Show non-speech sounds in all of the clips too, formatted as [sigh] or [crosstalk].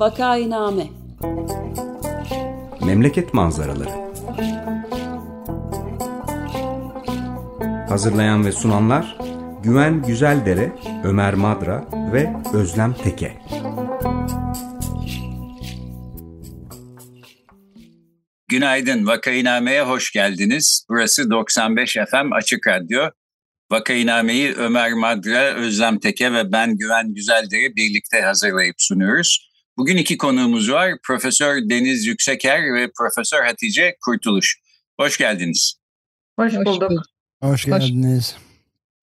Vakainame Memleket manzaraları Hazırlayan ve sunanlar Güven Güzeldere, Ömer Madra ve Özlem Teke. Günaydın, Vakainame'ye hoş geldiniz. Burası 95 FM Açık Radyo. Vakainame'yi Ömer Madra, Özlem Teke ve ben Güven Güzeldere birlikte hazırlayıp sunuyoruz. Bugün iki konuğumuz var. Profesör Deniz Yükseker ve Profesör Hatice Kurtuluş. Hoş geldiniz. Hoş bulduk. Hoş geldiniz.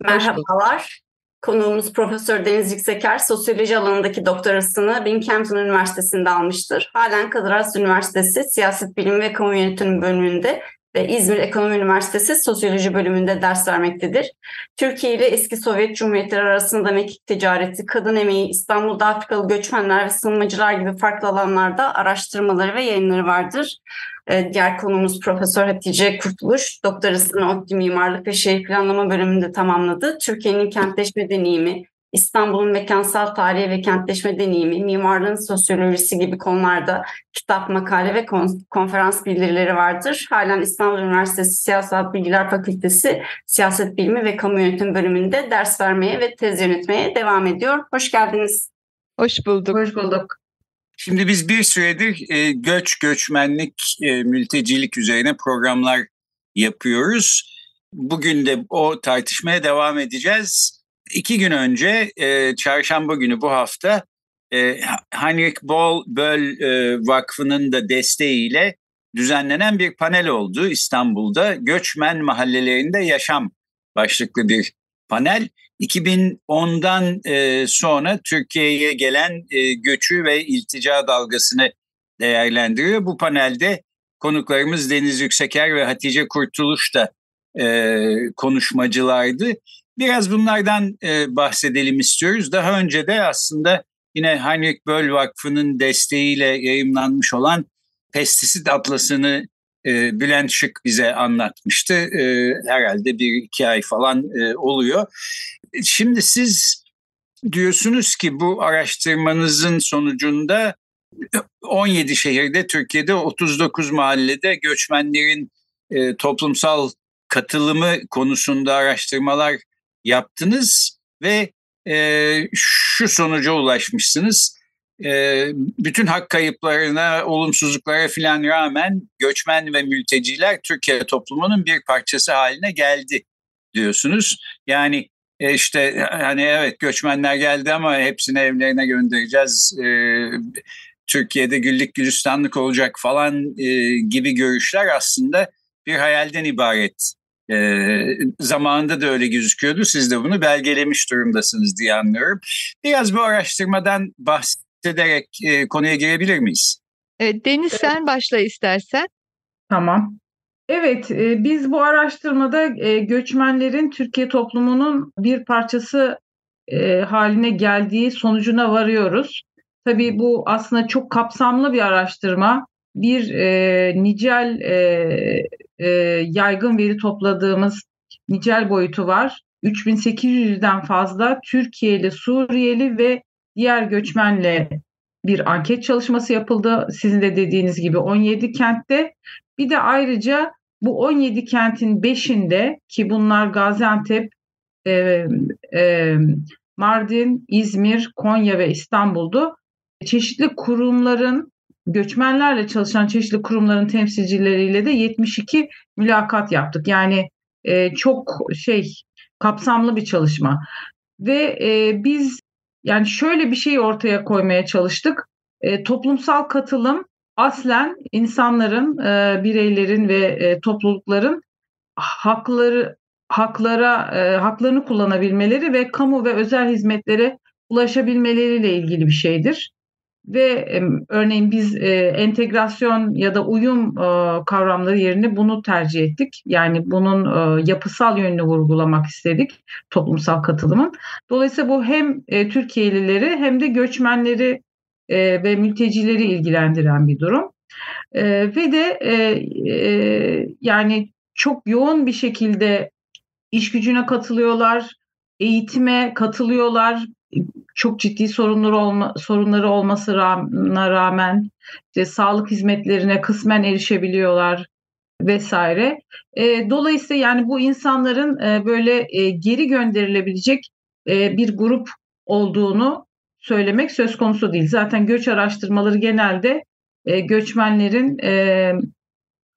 Merhabalar. Konuğumuz Profesör Deniz Yükseker, sosyoloji alanındaki doktorasını Binghamton Üniversitesi'nde almıştır. Halen Kadir Has Üniversitesi Siyaset Bilimi ve Kamu Yönetimi bölümünde ve İzmir Ekonomi Üniversitesi Sosyoloji bölümünde ders vermektedir. Türkiye ile eski Sovyet Cumhuriyetleri arasında mekik ticareti, kadın emeği, İstanbul'da Afrikalı göçmenler ve sığınmacılar gibi farklı alanlarda araştırmaları ve yayınları vardır. Ee, diğer konumuz Profesör Hatice Kurtuluş, doktorasını ODTÜ Mimarlık ve Şehir Planlama bölümünde tamamladı. Türkiye'nin kentleşme deneyimi, İstanbul'un mekansal tarihi ve kentleşme deneyimi, mimarlığın sosyolojisi gibi konularda kitap, makale ve konferans bildirileri vardır. Halen İstanbul Üniversitesi Siyasal Bilgiler Fakültesi Siyaset Bilimi ve Kamu Yönetimi bölümünde ders vermeye ve tez yönetmeye devam ediyor. Hoş geldiniz. Hoş bulduk. Hoş bulduk. Şimdi biz bir süredir e, göç, göçmenlik, e, mültecilik üzerine programlar yapıyoruz. Bugün de o tartışmaya devam edeceğiz iki gün önce e, çarşamba günü bu hafta e, Heinrich Böll, Böll e, Vakfı'nın da desteğiyle düzenlenen bir panel oldu İstanbul'da. Göçmen mahallelerinde yaşam başlıklı bir panel. 2010'dan e, sonra Türkiye'ye gelen e, göçü ve iltica dalgasını değerlendiriyor. Bu panelde konuklarımız Deniz Yükseker ve Hatice Kurtuluş da e, konuşmacılardı. Biraz bunlardan e, bahsedelim istiyoruz. Daha önce de aslında yine Heinrich Böll Vakfı'nın desteğiyle yayımlanmış olan Pestisit Atlası'nı e, Bülent Şık bize anlatmıştı. E, herhalde bir iki ay falan e, oluyor. Şimdi siz diyorsunuz ki bu araştırmanızın sonucunda 17 şehirde Türkiye'de 39 mahallede göçmenlerin e, toplumsal katılımı konusunda araştırmalar yaptınız ve e, şu sonuca ulaşmışsınız. E, bütün hak kayıplarına, olumsuzluklara filan rağmen göçmen ve mülteciler Türkiye toplumunun bir parçası haline geldi diyorsunuz. Yani e, işte hani evet göçmenler geldi ama hepsini evlerine göndereceğiz. E, Türkiye'de güllük gülistanlık olacak falan e, gibi görüşler aslında bir hayalden ibaret e, zamanında da öyle gözüküyordu. Siz de bunu belgelemiş durumdasınız diye anlıyorum. Biraz bu araştırmadan bahsederek e, konuya girebilir miyiz? E, Deniz sen başla istersen. Tamam. Evet, e, biz bu araştırmada e, göçmenlerin Türkiye toplumunun bir parçası e, haline geldiği sonucuna varıyoruz. Tabii bu aslında çok kapsamlı bir araştırma. Bir e, nicel e, e, yaygın veri topladığımız nicel boyutu var. 3800'den fazla Türkiye'li, Suriyeli ve diğer göçmenle bir anket çalışması yapıldı. Sizin de dediğiniz gibi 17 kentte. Bir de ayrıca bu 17 kentin 5'inde ki bunlar Gaziantep, e, e, Mardin, İzmir, Konya ve İstanbul'du. Çeşitli kurumların göçmenlerle çalışan çeşitli kurumların temsilcileriyle de 72 mülakat yaptık. Yani e, çok şey kapsamlı bir çalışma ve e, biz yani şöyle bir şey ortaya koymaya çalıştık. E, toplumsal katılım aslen insanların, e, bireylerin ve e, toplulukların hakları haklara e, haklarını kullanabilmeleri ve kamu ve özel hizmetlere ulaşabilmeleriyle ilgili bir şeydir ve örneğin biz e, entegrasyon ya da uyum e, kavramları yerine bunu tercih ettik. Yani bunun e, yapısal yönünü vurgulamak istedik toplumsal katılımın. Dolayısıyla bu hem Türkiye'lileri hem de göçmenleri ve mültecileri ilgilendiren bir durum. Ve de yani çok yoğun bir şekilde iş gücüne katılıyorlar, eğitime katılıyorlar, çok ciddi sorunları olma, sorunları olmasına rağmen işte sağlık hizmetlerine kısmen erişebiliyorlar vesaire. E, dolayısıyla yani bu insanların e, böyle e, geri gönderilebilecek e, bir grup olduğunu söylemek söz konusu değil. Zaten göç araştırmaları genelde e, göçmenlerin e,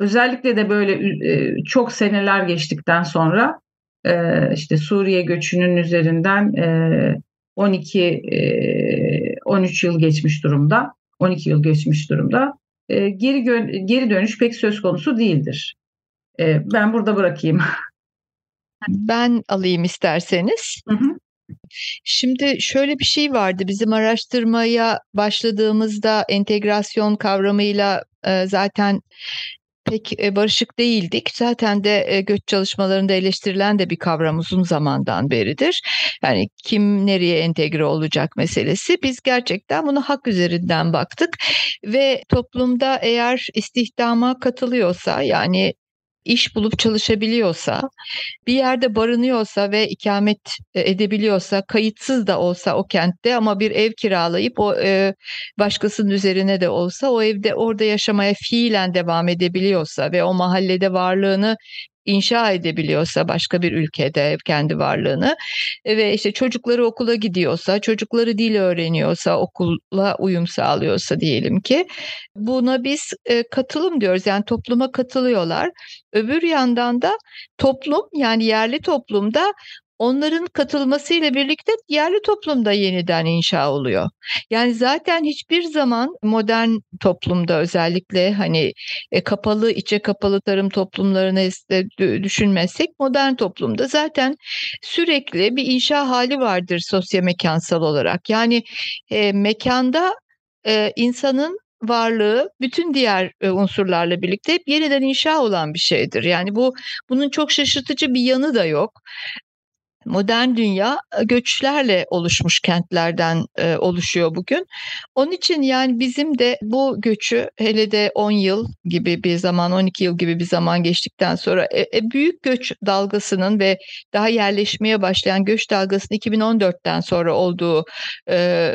özellikle de böyle e, çok seneler geçtikten sonra e, işte Suriye göçünün üzerinden e, 12 e, 13 yıl geçmiş durumda. 12 yıl geçmiş durumda. E, geri geri dönüş pek söz konusu değildir. E, ben burada bırakayım. [laughs] Ben alayım isterseniz. Hı hı. Şimdi şöyle bir şey vardı. Bizim araştırmaya başladığımızda entegrasyon kavramıyla e, zaten pek e, barışık değildik. Zaten de e, göç çalışmalarında eleştirilen de bir kavram uzun zamandan beridir. Yani kim nereye entegre olacak meselesi. Biz gerçekten bunu hak üzerinden baktık ve toplumda eğer istihdama katılıyorsa yani iş bulup çalışabiliyorsa, bir yerde barınıyorsa ve ikamet e, edebiliyorsa, kayıtsız da olsa o kentte ama bir ev kiralayıp o e, başkasının üzerine de olsa o evde orada yaşamaya fiilen devam edebiliyorsa ve o mahallede varlığını inşa edebiliyorsa başka bir ülkede kendi varlığını e, ve işte çocukları okula gidiyorsa, çocukları dil öğreniyorsa, okula uyum sağlıyorsa diyelim ki buna biz e, katılım diyoruz. Yani topluma katılıyorlar. Öbür yandan da toplum yani yerli toplumda onların katılmasıyla birlikte yerli toplumda yeniden inşa oluyor. Yani zaten hiçbir zaman modern toplumda özellikle hani e, kapalı içe kapalı tarım toplumlarını düşünmezsek modern toplumda zaten sürekli bir inşa hali vardır sosyomekansal olarak. Yani e, mekanda e, insanın varlığı bütün diğer e, unsurlarla birlikte hep yeniden inşa olan bir şeydir. Yani bu bunun çok şaşırtıcı bir yanı da yok modern dünya e, göçlerle oluşmuş kentlerden e, oluşuyor bugün. Onun için yani bizim de bu göçü hele de 10 yıl gibi bir zaman 12 yıl gibi bir zaman geçtikten sonra e, e, büyük göç dalgasının ve daha yerleşmeye başlayan göç dalgasının 2014'ten sonra olduğu e,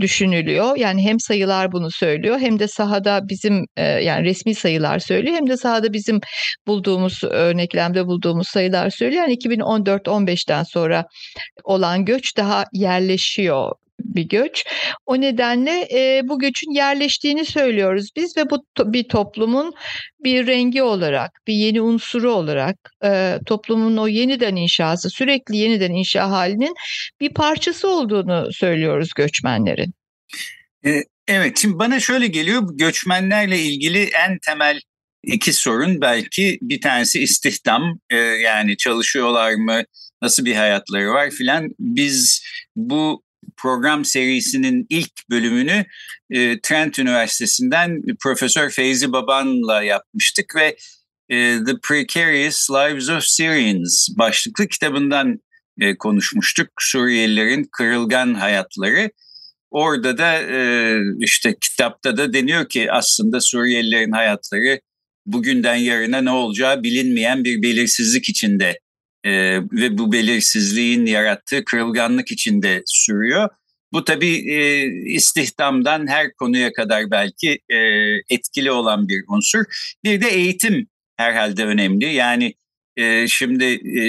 düşünülüyor. Yani hem sayılar bunu söylüyor hem de sahada bizim e, yani resmi sayılar söylüyor hem de sahada bizim bulduğumuz örneklemde bulduğumuz sayılar söylüyor. Yani 2014-15'ten 1970'ten sonra olan göç daha yerleşiyor bir göç. O nedenle e, bu göçün yerleştiğini söylüyoruz biz ve bu to- bir toplumun bir rengi olarak, bir yeni unsuru olarak e, toplumun o yeniden inşası, sürekli yeniden inşa halinin bir parçası olduğunu söylüyoruz göçmenlerin. Evet, şimdi bana şöyle geliyor, göçmenlerle ilgili en temel iki sorun belki bir tanesi istihdam, e, yani çalışıyorlar mı, nasıl bir hayatları var filan. Biz bu program serisinin ilk bölümünü e, Trent Üniversitesi'nden Profesör Feyzi Baban'la yapmıştık ve e, The Precarious Lives of Syrians başlıklı kitabından e, konuşmuştuk. Suriyelilerin kırılgan hayatları. Orada da e, işte kitapta da deniyor ki aslında Suriyelilerin hayatları bugünden yarına ne olacağı bilinmeyen bir belirsizlik içinde e, ve bu belirsizliğin yarattığı kırılganlık içinde sürüyor. Bu tabii e, istihdamdan her konuya kadar belki e, etkili olan bir unsur. Bir de eğitim herhalde önemli. Yani e, şimdi e,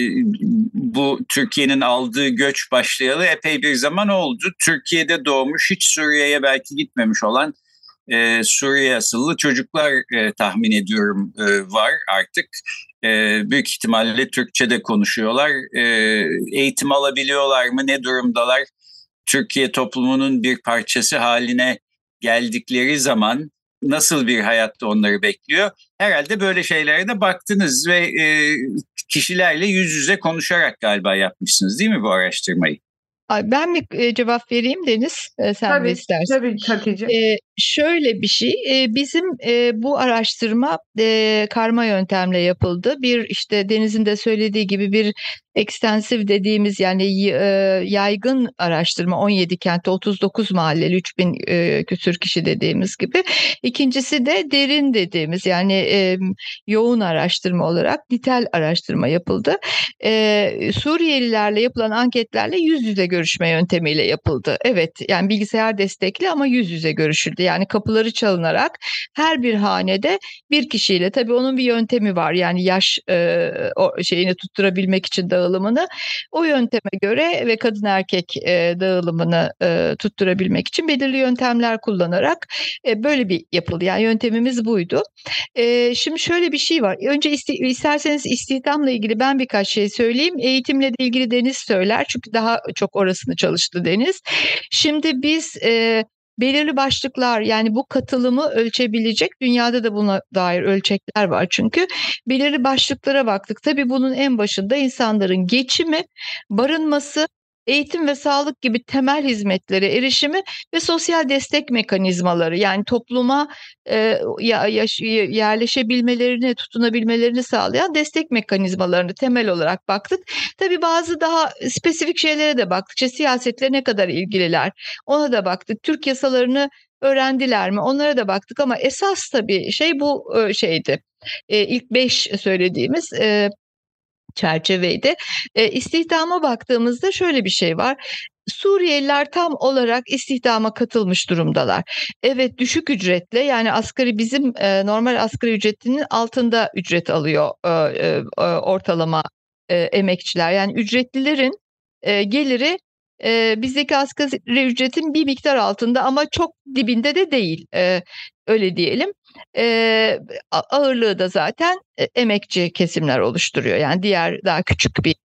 bu Türkiye'nin aldığı göç başlayalı epey bir zaman oldu. Türkiye'de doğmuş hiç Suriye'ye belki gitmemiş olan e, Suriye asıllı çocuklar e, tahmin ediyorum e, var artık. E, büyük ihtimalle Türkçe'de konuşuyorlar. E, eğitim alabiliyorlar mı? Ne durumdalar? Türkiye toplumunun bir parçası haline geldikleri zaman nasıl bir hayatta onları bekliyor? Herhalde böyle şeylere de baktınız ve e, kişilerle yüz yüze konuşarak galiba yapmışsınız değil mi bu araştırmayı? Ben mi cevap vereyim Deniz? Sen tabii, mi istersin? Tabii Hatice. Ee, Şöyle bir şey, bizim bu araştırma karma yöntemle yapıldı. Bir işte Deniz'in de söylediği gibi bir ekstensiv dediğimiz yani yaygın araştırma 17 kentte 39 mahalleli 3000 küsür kişi dediğimiz gibi. İkincisi de derin dediğimiz yani yoğun araştırma olarak nitel araştırma yapıldı. Suriyelilerle yapılan anketlerle yüz yüze görüşme yöntemiyle yapıldı. Evet yani bilgisayar destekli ama yüz yüze görüşüldü. Yani kapıları çalınarak her bir hanede bir kişiyle tabii onun bir yöntemi var. Yani yaş e, o şeyini tutturabilmek için dağılımını o yönteme göre ve kadın erkek e, dağılımını e, tutturabilmek için belirli yöntemler kullanarak e, böyle bir yapıldı. Yani yöntemimiz buydu. E, şimdi şöyle bir şey var. Önce iste, isterseniz istihdamla ilgili ben birkaç şey söyleyeyim. Eğitimle ilgili Deniz söyler. Çünkü daha çok orasını çalıştı Deniz. Şimdi biz e, belirli başlıklar yani bu katılımı ölçebilecek dünyada da buna dair ölçekler var çünkü belirli başlıklara baktık. Tabii bunun en başında insanların geçimi, barınması, eğitim ve sağlık gibi temel hizmetlere erişimi ve sosyal destek mekanizmaları yani topluma e, yerleşebilmelerini, tutunabilmelerini sağlayan destek mekanizmalarını temel olarak baktık. Tabii bazı daha spesifik şeylere de baktık. İşte siyasetle ne kadar ilgililer ona da baktık. Türk yasalarını öğrendiler mi onlara da baktık ama esas tabii şey bu şeydi. E, ilk beş söylediğimiz e, çerçeveydi. E, istihdama baktığımızda şöyle bir şey var. Suriyeliler tam olarak istihdama katılmış durumdalar. Evet düşük ücretle yani asgari bizim e, normal asgari ücretinin altında ücret alıyor e, e, e ortalama e, emekçiler. Yani ücretlilerin e, geliri e, bizdeki asgari ücretin bir miktar altında ama çok dibinde de değil. E, öyle diyelim. E, ağırlığı da zaten e, emekçi kesimler oluşturuyor. Yani diğer daha küçük bir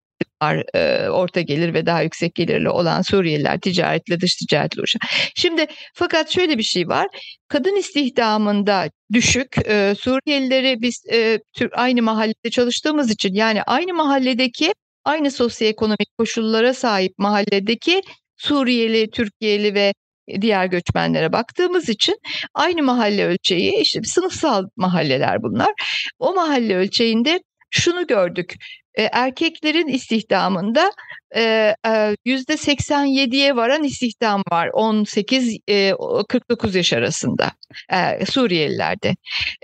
var e, orta gelir ve daha yüksek gelirli olan Suriyeliler ticaretle dış ticaretle uğraşan. Şimdi fakat şöyle bir şey var. Kadın istihdamında düşük e, Suriyelileri biz e, aynı mahallede çalıştığımız için yani aynı mahalledeki aynı sosyoekonomik koşullara sahip mahalledeki Suriyeli, Türkiye'li ve diğer göçmenlere baktığımız için aynı mahalle ölçeği işte sınıfsal mahalleler bunlar. O mahalle ölçeğinde şunu gördük. E, erkeklerin istihdamında e, e, yüzde 87'ye varan istihdam var 18-49 yaş arasında e, Suriyelilerde.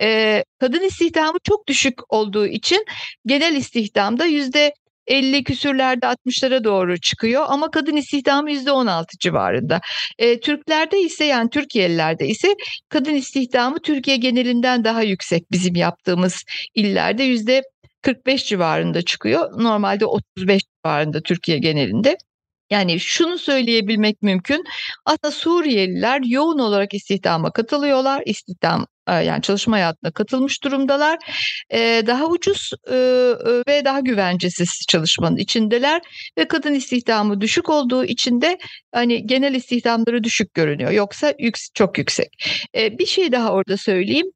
E, kadın istihdamı çok düşük olduğu için genel istihdamda yüzde 50 küsürlerde 60'lara doğru çıkıyor ama kadın istihdamı %16 civarında. E, Türklerde ise yani Türkiye'lilerde ise kadın istihdamı Türkiye genelinden daha yüksek bizim yaptığımız illerde yüzde 45 civarında çıkıyor. Normalde 35 civarında Türkiye genelinde. Yani şunu söyleyebilmek mümkün. Aslında Suriyeliler yoğun olarak istihdama katılıyorlar. İstihdam e, yani çalışma hayatına katılmış durumdalar. E, daha ucuz e, ve daha güvencesiz çalışmanın içindeler ve kadın istihdamı düşük olduğu için de hani genel istihdamları düşük görünüyor. Yoksa çok yüksek. Bir şey daha orada söyleyeyim.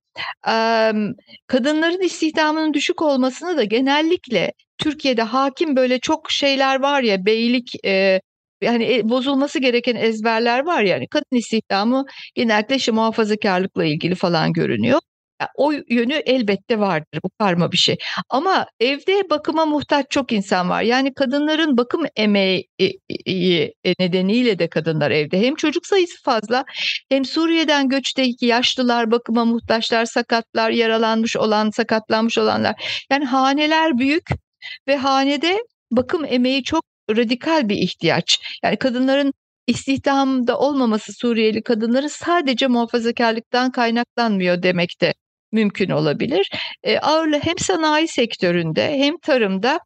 Kadınların istihdamının düşük olmasını da genellikle Türkiye'de hakim böyle çok şeyler var ya beylik yani e, bozulması gereken ezberler var yani kadın istihdamı genellikle işte muhafazakarlıkla ilgili falan görünüyor. O yönü elbette vardır bu karma bir şey. Ama evde bakıma muhtaç çok insan var. Yani kadınların bakım emeği nedeniyle de kadınlar evde. Hem çocuk sayısı fazla hem Suriye'den göçteki yaşlılar, bakıma muhtaçlar, sakatlar, yaralanmış olan, sakatlanmış olanlar. Yani haneler büyük ve hanede bakım emeği çok radikal bir ihtiyaç. Yani kadınların istihdamda olmaması Suriyeli kadınları sadece muhafazakarlıktan kaynaklanmıyor demek de mümkün olabilir. E, ağırlığı hem sanayi sektöründe hem tarımda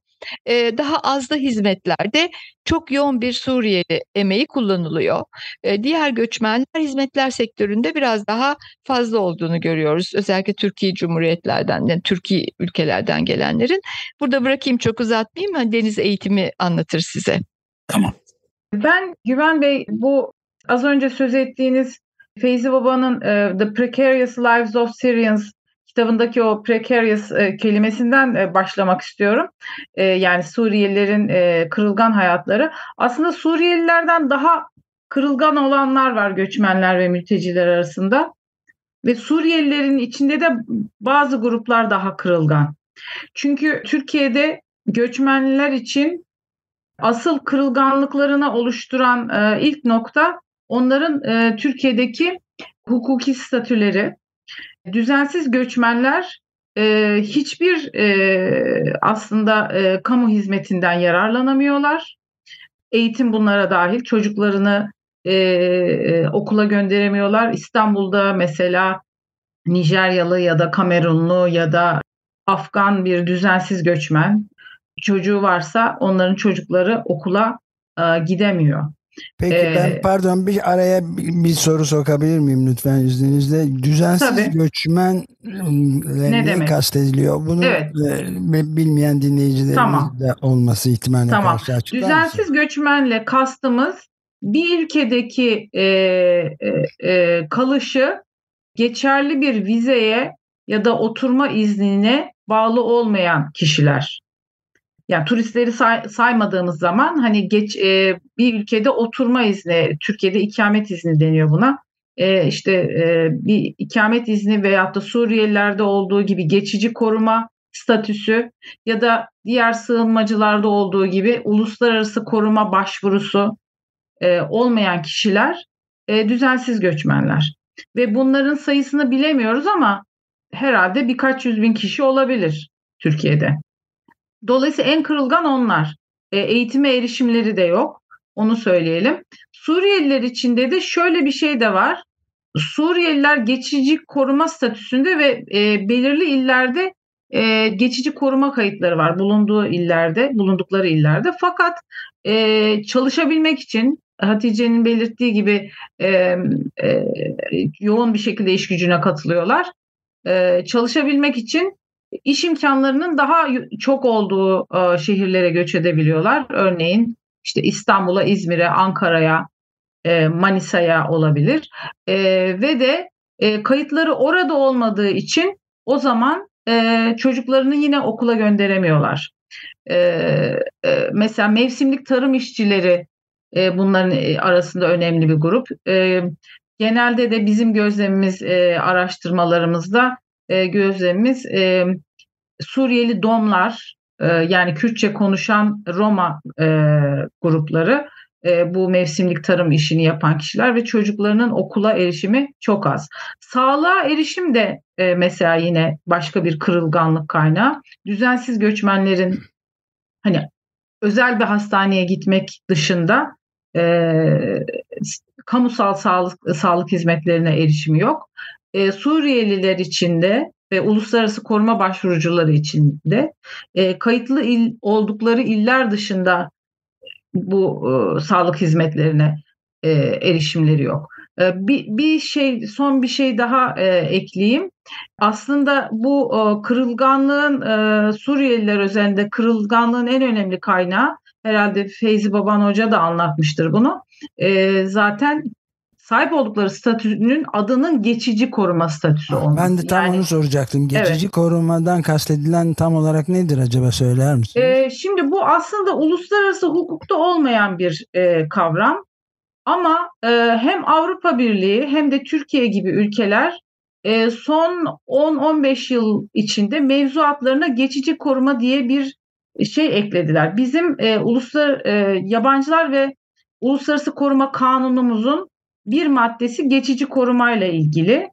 e, daha az da hizmetlerde çok yoğun bir Suriyeli emeği kullanılıyor. E, diğer göçmenler hizmetler sektöründe biraz daha fazla olduğunu görüyoruz. Özellikle Türkiye Cumhuriyetlerden, yani Türkiye ülkelerden gelenlerin. Burada bırakayım çok uzatmayayım. Deniz eğitimi anlatır size. Tamam. Ben Güven Bey bu az önce söz ettiğiniz Feyzi Baba'nın uh, The Precarious Lives of Syrians kitabındaki o precarious e, kelimesinden e, başlamak istiyorum. E, yani Suriyelilerin e, kırılgan hayatları. Aslında Suriyelilerden daha kırılgan olanlar var göçmenler ve mülteciler arasında. Ve Suriyelilerin içinde de bazı gruplar daha kırılgan. Çünkü Türkiye'de göçmenler için asıl kırılganlıklarını oluşturan e, ilk nokta onların e, Türkiye'deki hukuki statüleri. Düzensiz göçmenler e, hiçbir e, aslında e, kamu hizmetinden yararlanamıyorlar. Eğitim bunlara dahil. Çocuklarını e, e, okula gönderemiyorlar. İstanbul'da mesela Nijeryalı ya da Kamerunlu ya da Afgan bir düzensiz göçmen çocuğu varsa onların çocukları okula e, gidemiyor. Peki ee, ben pardon bir araya bir soru sokabilir miyim lütfen izninizle? Düzensiz tabii. göçmen ne demek? kastediliyor? Bunu evet. e, bilmeyen dinleyicilerimiz tamam. de olması ihtimali tamam. karşı açıklar Düzensiz mısın? göçmenle kastımız bir ülkedeki e, e, e, kalışı geçerli bir vizeye ya da oturma iznine bağlı olmayan kişiler. Yani turistleri say, saymadığımız zaman hani geç e, bir ülkede oturma izni, Türkiye'de ikamet izni deniyor buna. E, işte e, bir ikamet izni veyahut da Suriyelilerde olduğu gibi geçici koruma statüsü ya da diğer sığınmacılarda olduğu gibi uluslararası koruma başvurusu e, olmayan kişiler e, düzensiz göçmenler. Ve bunların sayısını bilemiyoruz ama herhalde birkaç yüz bin kişi olabilir Türkiye'de. Dolayısıyla en kırılgan onlar. E, eğitime erişimleri de yok. Onu söyleyelim. Suriyeliler içinde de şöyle bir şey de var. Suriyeliler geçici koruma statüsünde ve e, belirli illerde e, geçici koruma kayıtları var bulunduğu illerde, bulundukları illerde. Fakat e, çalışabilmek için Hatice'nin belirttiği gibi e, e, yoğun bir şekilde iş gücüne katılıyorlar. E, çalışabilmek için iş imkanlarının daha çok olduğu e, şehirlere göç edebiliyorlar. Örneğin işte İstanbul'a, İzmir'e, Ankara'ya, e, Manisa'ya olabilir. E, ve de kayıtları orada olmadığı için o zaman çocuklarını yine okula gönderemiyorlar. Mesela mevsimlik tarım işçileri bunların arasında önemli bir grup. Genelde de bizim gözlemimiz araştırmalarımızda e, gözlemimiz e, Suriyeli domlar e, yani Kürtçe konuşan Roma e, grupları e, bu mevsimlik tarım işini yapan kişiler ve çocuklarının okula erişimi çok az. Sağlığa erişim de e, mesela yine başka bir kırılganlık kaynağı. Düzensiz göçmenlerin hani özel bir hastaneye gitmek dışında e, kamusal sağlık sağlık hizmetlerine erişimi yok. E, Suriyeliler için de ve uluslararası koruma başvurucuları için de e, kayıtlı il oldukları iller dışında bu e, sağlık hizmetlerine e, erişimleri yok. E, bir, bir şey son bir şey daha e, ekleyeyim. Aslında bu e, kırılganlığın e, Suriyeliler üzerinde kırılganlığın en önemli kaynağı herhalde Feyzi Baban Hoca da anlatmıştır bunu. E, zaten sahip oldukları statünün adının geçici koruma statüsü olması. Ben de tam yani, onu soracaktım. Geçici evet. korumadan kastedilen tam olarak nedir acaba söyler misin? Ee, şimdi bu aslında uluslararası hukukta olmayan bir e, kavram. Ama e, hem Avrupa Birliği hem de Türkiye gibi ülkeler e, son 10-15 yıl içinde mevzuatlarına geçici koruma diye bir şey eklediler. Bizim e, uluslar e, yabancılar ve uluslararası koruma kanunumuzun bir maddesi geçici korumayla ilgili.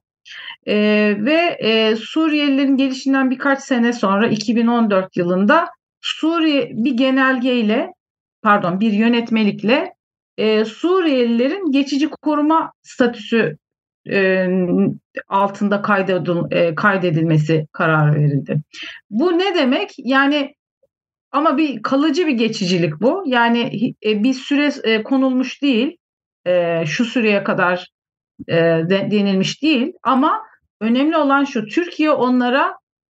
E, ve e, Suriyelilerin gelişinden birkaç sene sonra 2014 yılında Suriye bir genelgeyle pardon bir yönetmelikle e, Suriyelilerin geçici koruma statüsü e, altında kaydedil, e, kaydedilmesi kararı verildi. Bu ne demek? Yani ama bir kalıcı bir geçicilik bu. Yani e, bir süre e, konulmuş değil e, şu süreye kadar e, de, denilmiş değil ama önemli olan şu Türkiye onlara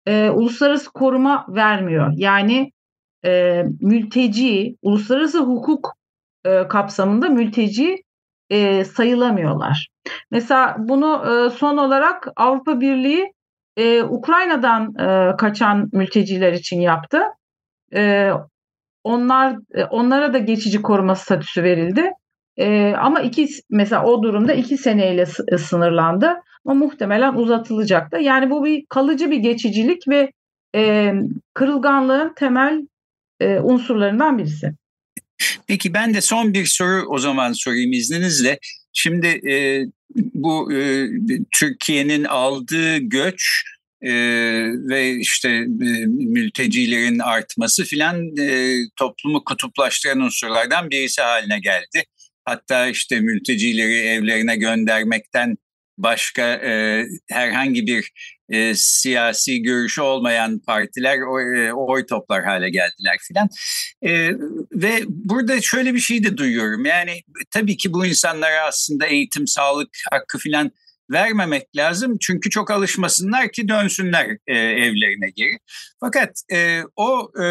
e, uluslararası koruma vermiyor. Yani e, mülteci, uluslararası hukuk e, kapsamında mülteci e, sayılamıyorlar. Mesela bunu e, son olarak Avrupa Birliği e, Ukrayna'dan e, kaçan mülteciler için yaptı. E, onlar e, onlara da geçici koruma statüsü verildi. E, ama iki mesela o durumda iki seneyle sınırlandı. Ama muhtemelen uzatılacak da. Yani bu bir kalıcı bir geçicilik ve e, kırılganlığın temel e, unsurlarından birisi. Peki ben de son bir soru o zaman sorayım izninizle. Şimdi e, bu e, Türkiye'nin aldığı göç e, ve işte e, mültecilerin artması filan e, toplumu kutuplaştıran unsurlardan birisi haline geldi. Hatta işte mültecileri evlerine göndermekten başka e, herhangi bir e, siyasi görüşü olmayan partiler oy, e, oy toplar hale geldiler filan. E, ve burada şöyle bir şey de duyuyorum. Yani tabii ki bu insanlara aslında eğitim, sağlık hakkı filan vermemek lazım. Çünkü çok alışmasınlar ki dönsünler e, evlerine geri. Fakat e, o e,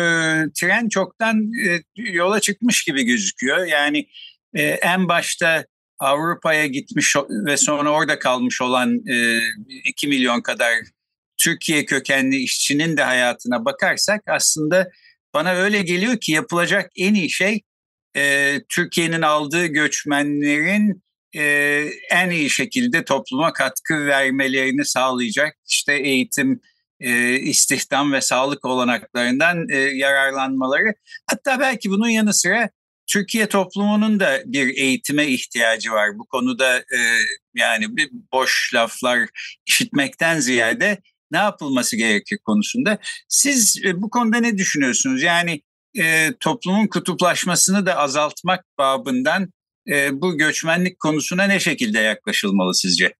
tren çoktan e, yola çıkmış gibi gözüküyor. Yani e, en başta Avrupa'ya gitmiş ve sonra orada kalmış olan e, 2 milyon kadar Türkiye kökenli işçinin de hayatına bakarsak aslında bana öyle geliyor ki yapılacak en iyi şey e, Türkiye'nin aldığı göçmenlerin e, en iyi şekilde topluma katkı vermelerini sağlayacak işte eğitim, e, istihdam ve sağlık olanaklarından e, yararlanmaları. Hatta belki bunun yanı sıra Türkiye toplumunun da bir eğitime ihtiyacı var. Bu konuda e, yani bir boş laflar işitmekten ziyade ne yapılması gerekir konusunda. Siz e, bu konuda ne düşünüyorsunuz? Yani e, toplumun kutuplaşmasını da azaltmak babından e, bu göçmenlik konusuna ne şekilde yaklaşılmalı sizce?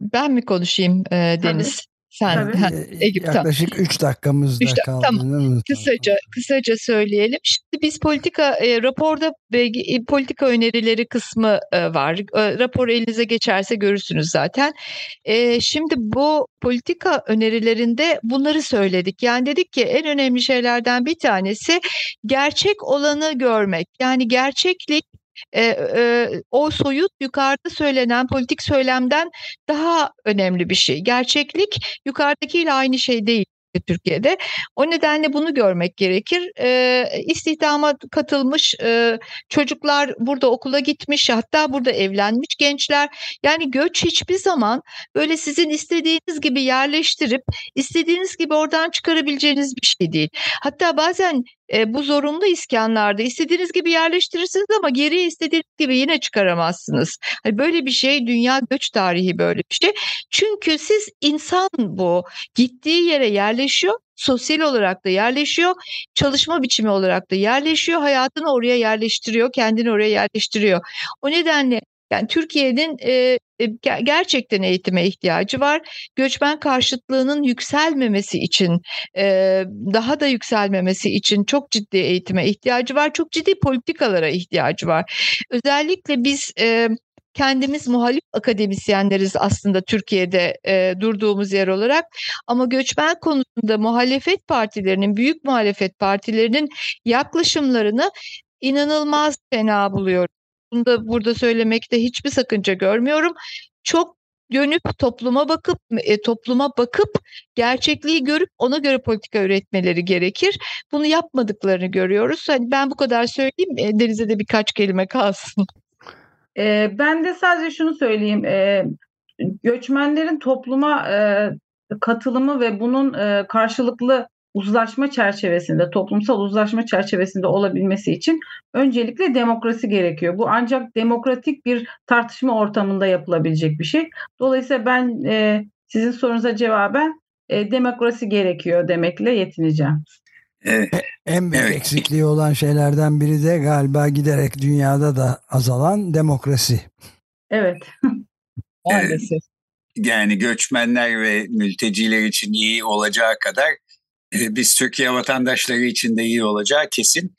Ben mi konuşayım e, Deniz? Sen ha, Eyüp, yaklaşık 3 dakikamız da kaldı. Tamam. Kısaca kısaca söyleyelim. Şimdi biz politika e, raporda e, politika önerileri kısmı e, var. E, rapor elinize geçerse görürsünüz zaten. E, şimdi bu politika önerilerinde bunları söyledik. Yani dedik ki en önemli şeylerden bir tanesi gerçek olanı görmek. Yani gerçeklik e, e, o soyut yukarıda söylenen politik söylemden daha önemli bir şey. Gerçeklik yukarıdakiyle aynı şey değil. Türkiye'de. O nedenle bunu görmek gerekir. E, istihdama katılmış e, çocuklar burada okula gitmiş hatta burada evlenmiş gençler. Yani göç hiçbir zaman böyle sizin istediğiniz gibi yerleştirip istediğiniz gibi oradan çıkarabileceğiniz bir şey değil. Hatta bazen e, bu zorunlu iskanlarda istediğiniz gibi yerleştirirsiniz ama geriye istediğiniz gibi yine çıkaramazsınız. Hani böyle bir şey dünya göç tarihi böyle bir şey. Çünkü siz insan bu gittiği yere yerleşiyor sosyal olarak da yerleşiyor, çalışma biçimi olarak da yerleşiyor, hayatını oraya yerleştiriyor, kendini oraya yerleştiriyor. O nedenle yani Türkiye'nin e, gerçekten eğitime ihtiyacı var. Göçmen karşıtlığının yükselmemesi için, daha da yükselmemesi için çok ciddi eğitime ihtiyacı var. Çok ciddi politikalara ihtiyacı var. Özellikle biz kendimiz muhalif akademisyenleriz aslında Türkiye'de e, durduğumuz yer olarak ama göçmen konusunda muhalefet partilerinin büyük muhalefet partilerinin yaklaşımlarını inanılmaz fena buluyorum. Bunu da burada söylemekte hiçbir sakınca görmüyorum. Çok dönüp topluma bakıp e, topluma bakıp gerçekliği görüp ona göre politika üretmeleri gerekir. Bunu yapmadıklarını görüyoruz. Hani ben bu kadar söyleyeyim. E, Deniz'e de birkaç kelime kalsın. E, ben de sadece şunu söyleyeyim. E, göçmenlerin topluma e, katılımı ve bunun e, karşılıklı uzlaşma çerçevesinde, toplumsal uzlaşma çerçevesinde olabilmesi için öncelikle demokrasi gerekiyor. Bu ancak demokratik bir tartışma ortamında yapılabilecek bir şey. Dolayısıyla ben e, sizin sorunuza cevaben e, demokrasi gerekiyor demekle yetineceğim. Evet. En büyük evet. eksikliği olan şeylerden biri de galiba giderek dünyada da azalan demokrasi. Evet. Maalesef. Yani göçmenler ve mülteciler için iyi olacağı kadar e, biz Türkiye vatandaşları için de iyi olacağı kesin.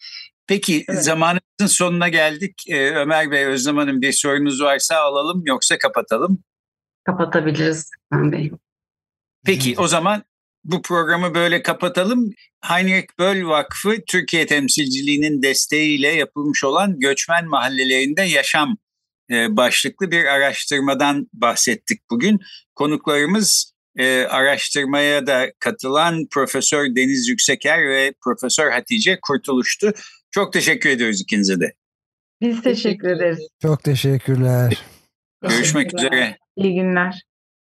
Peki evet. zamanımızın sonuna geldik. E, Ömer Bey, Özlem Hanım bir sorunuz varsa alalım yoksa kapatalım. Kapatabiliriz Ömer Bey. Peki o zaman bu programı böyle kapatalım. Heinrich Böll Vakfı Türkiye temsilciliğinin desteğiyle yapılmış olan göçmen mahallelerinde yaşam e, başlıklı bir araştırmadan bahsettik bugün. Konuklarımız e, araştırmaya da katılan Profesör Deniz Yükseker ve Profesör Hatice Kurtuluş'tu. Çok teşekkür ediyoruz ikinize de. Biz teşekkür ederiz. Çok teşekkürler. Görüşmek üzere. İyi günler.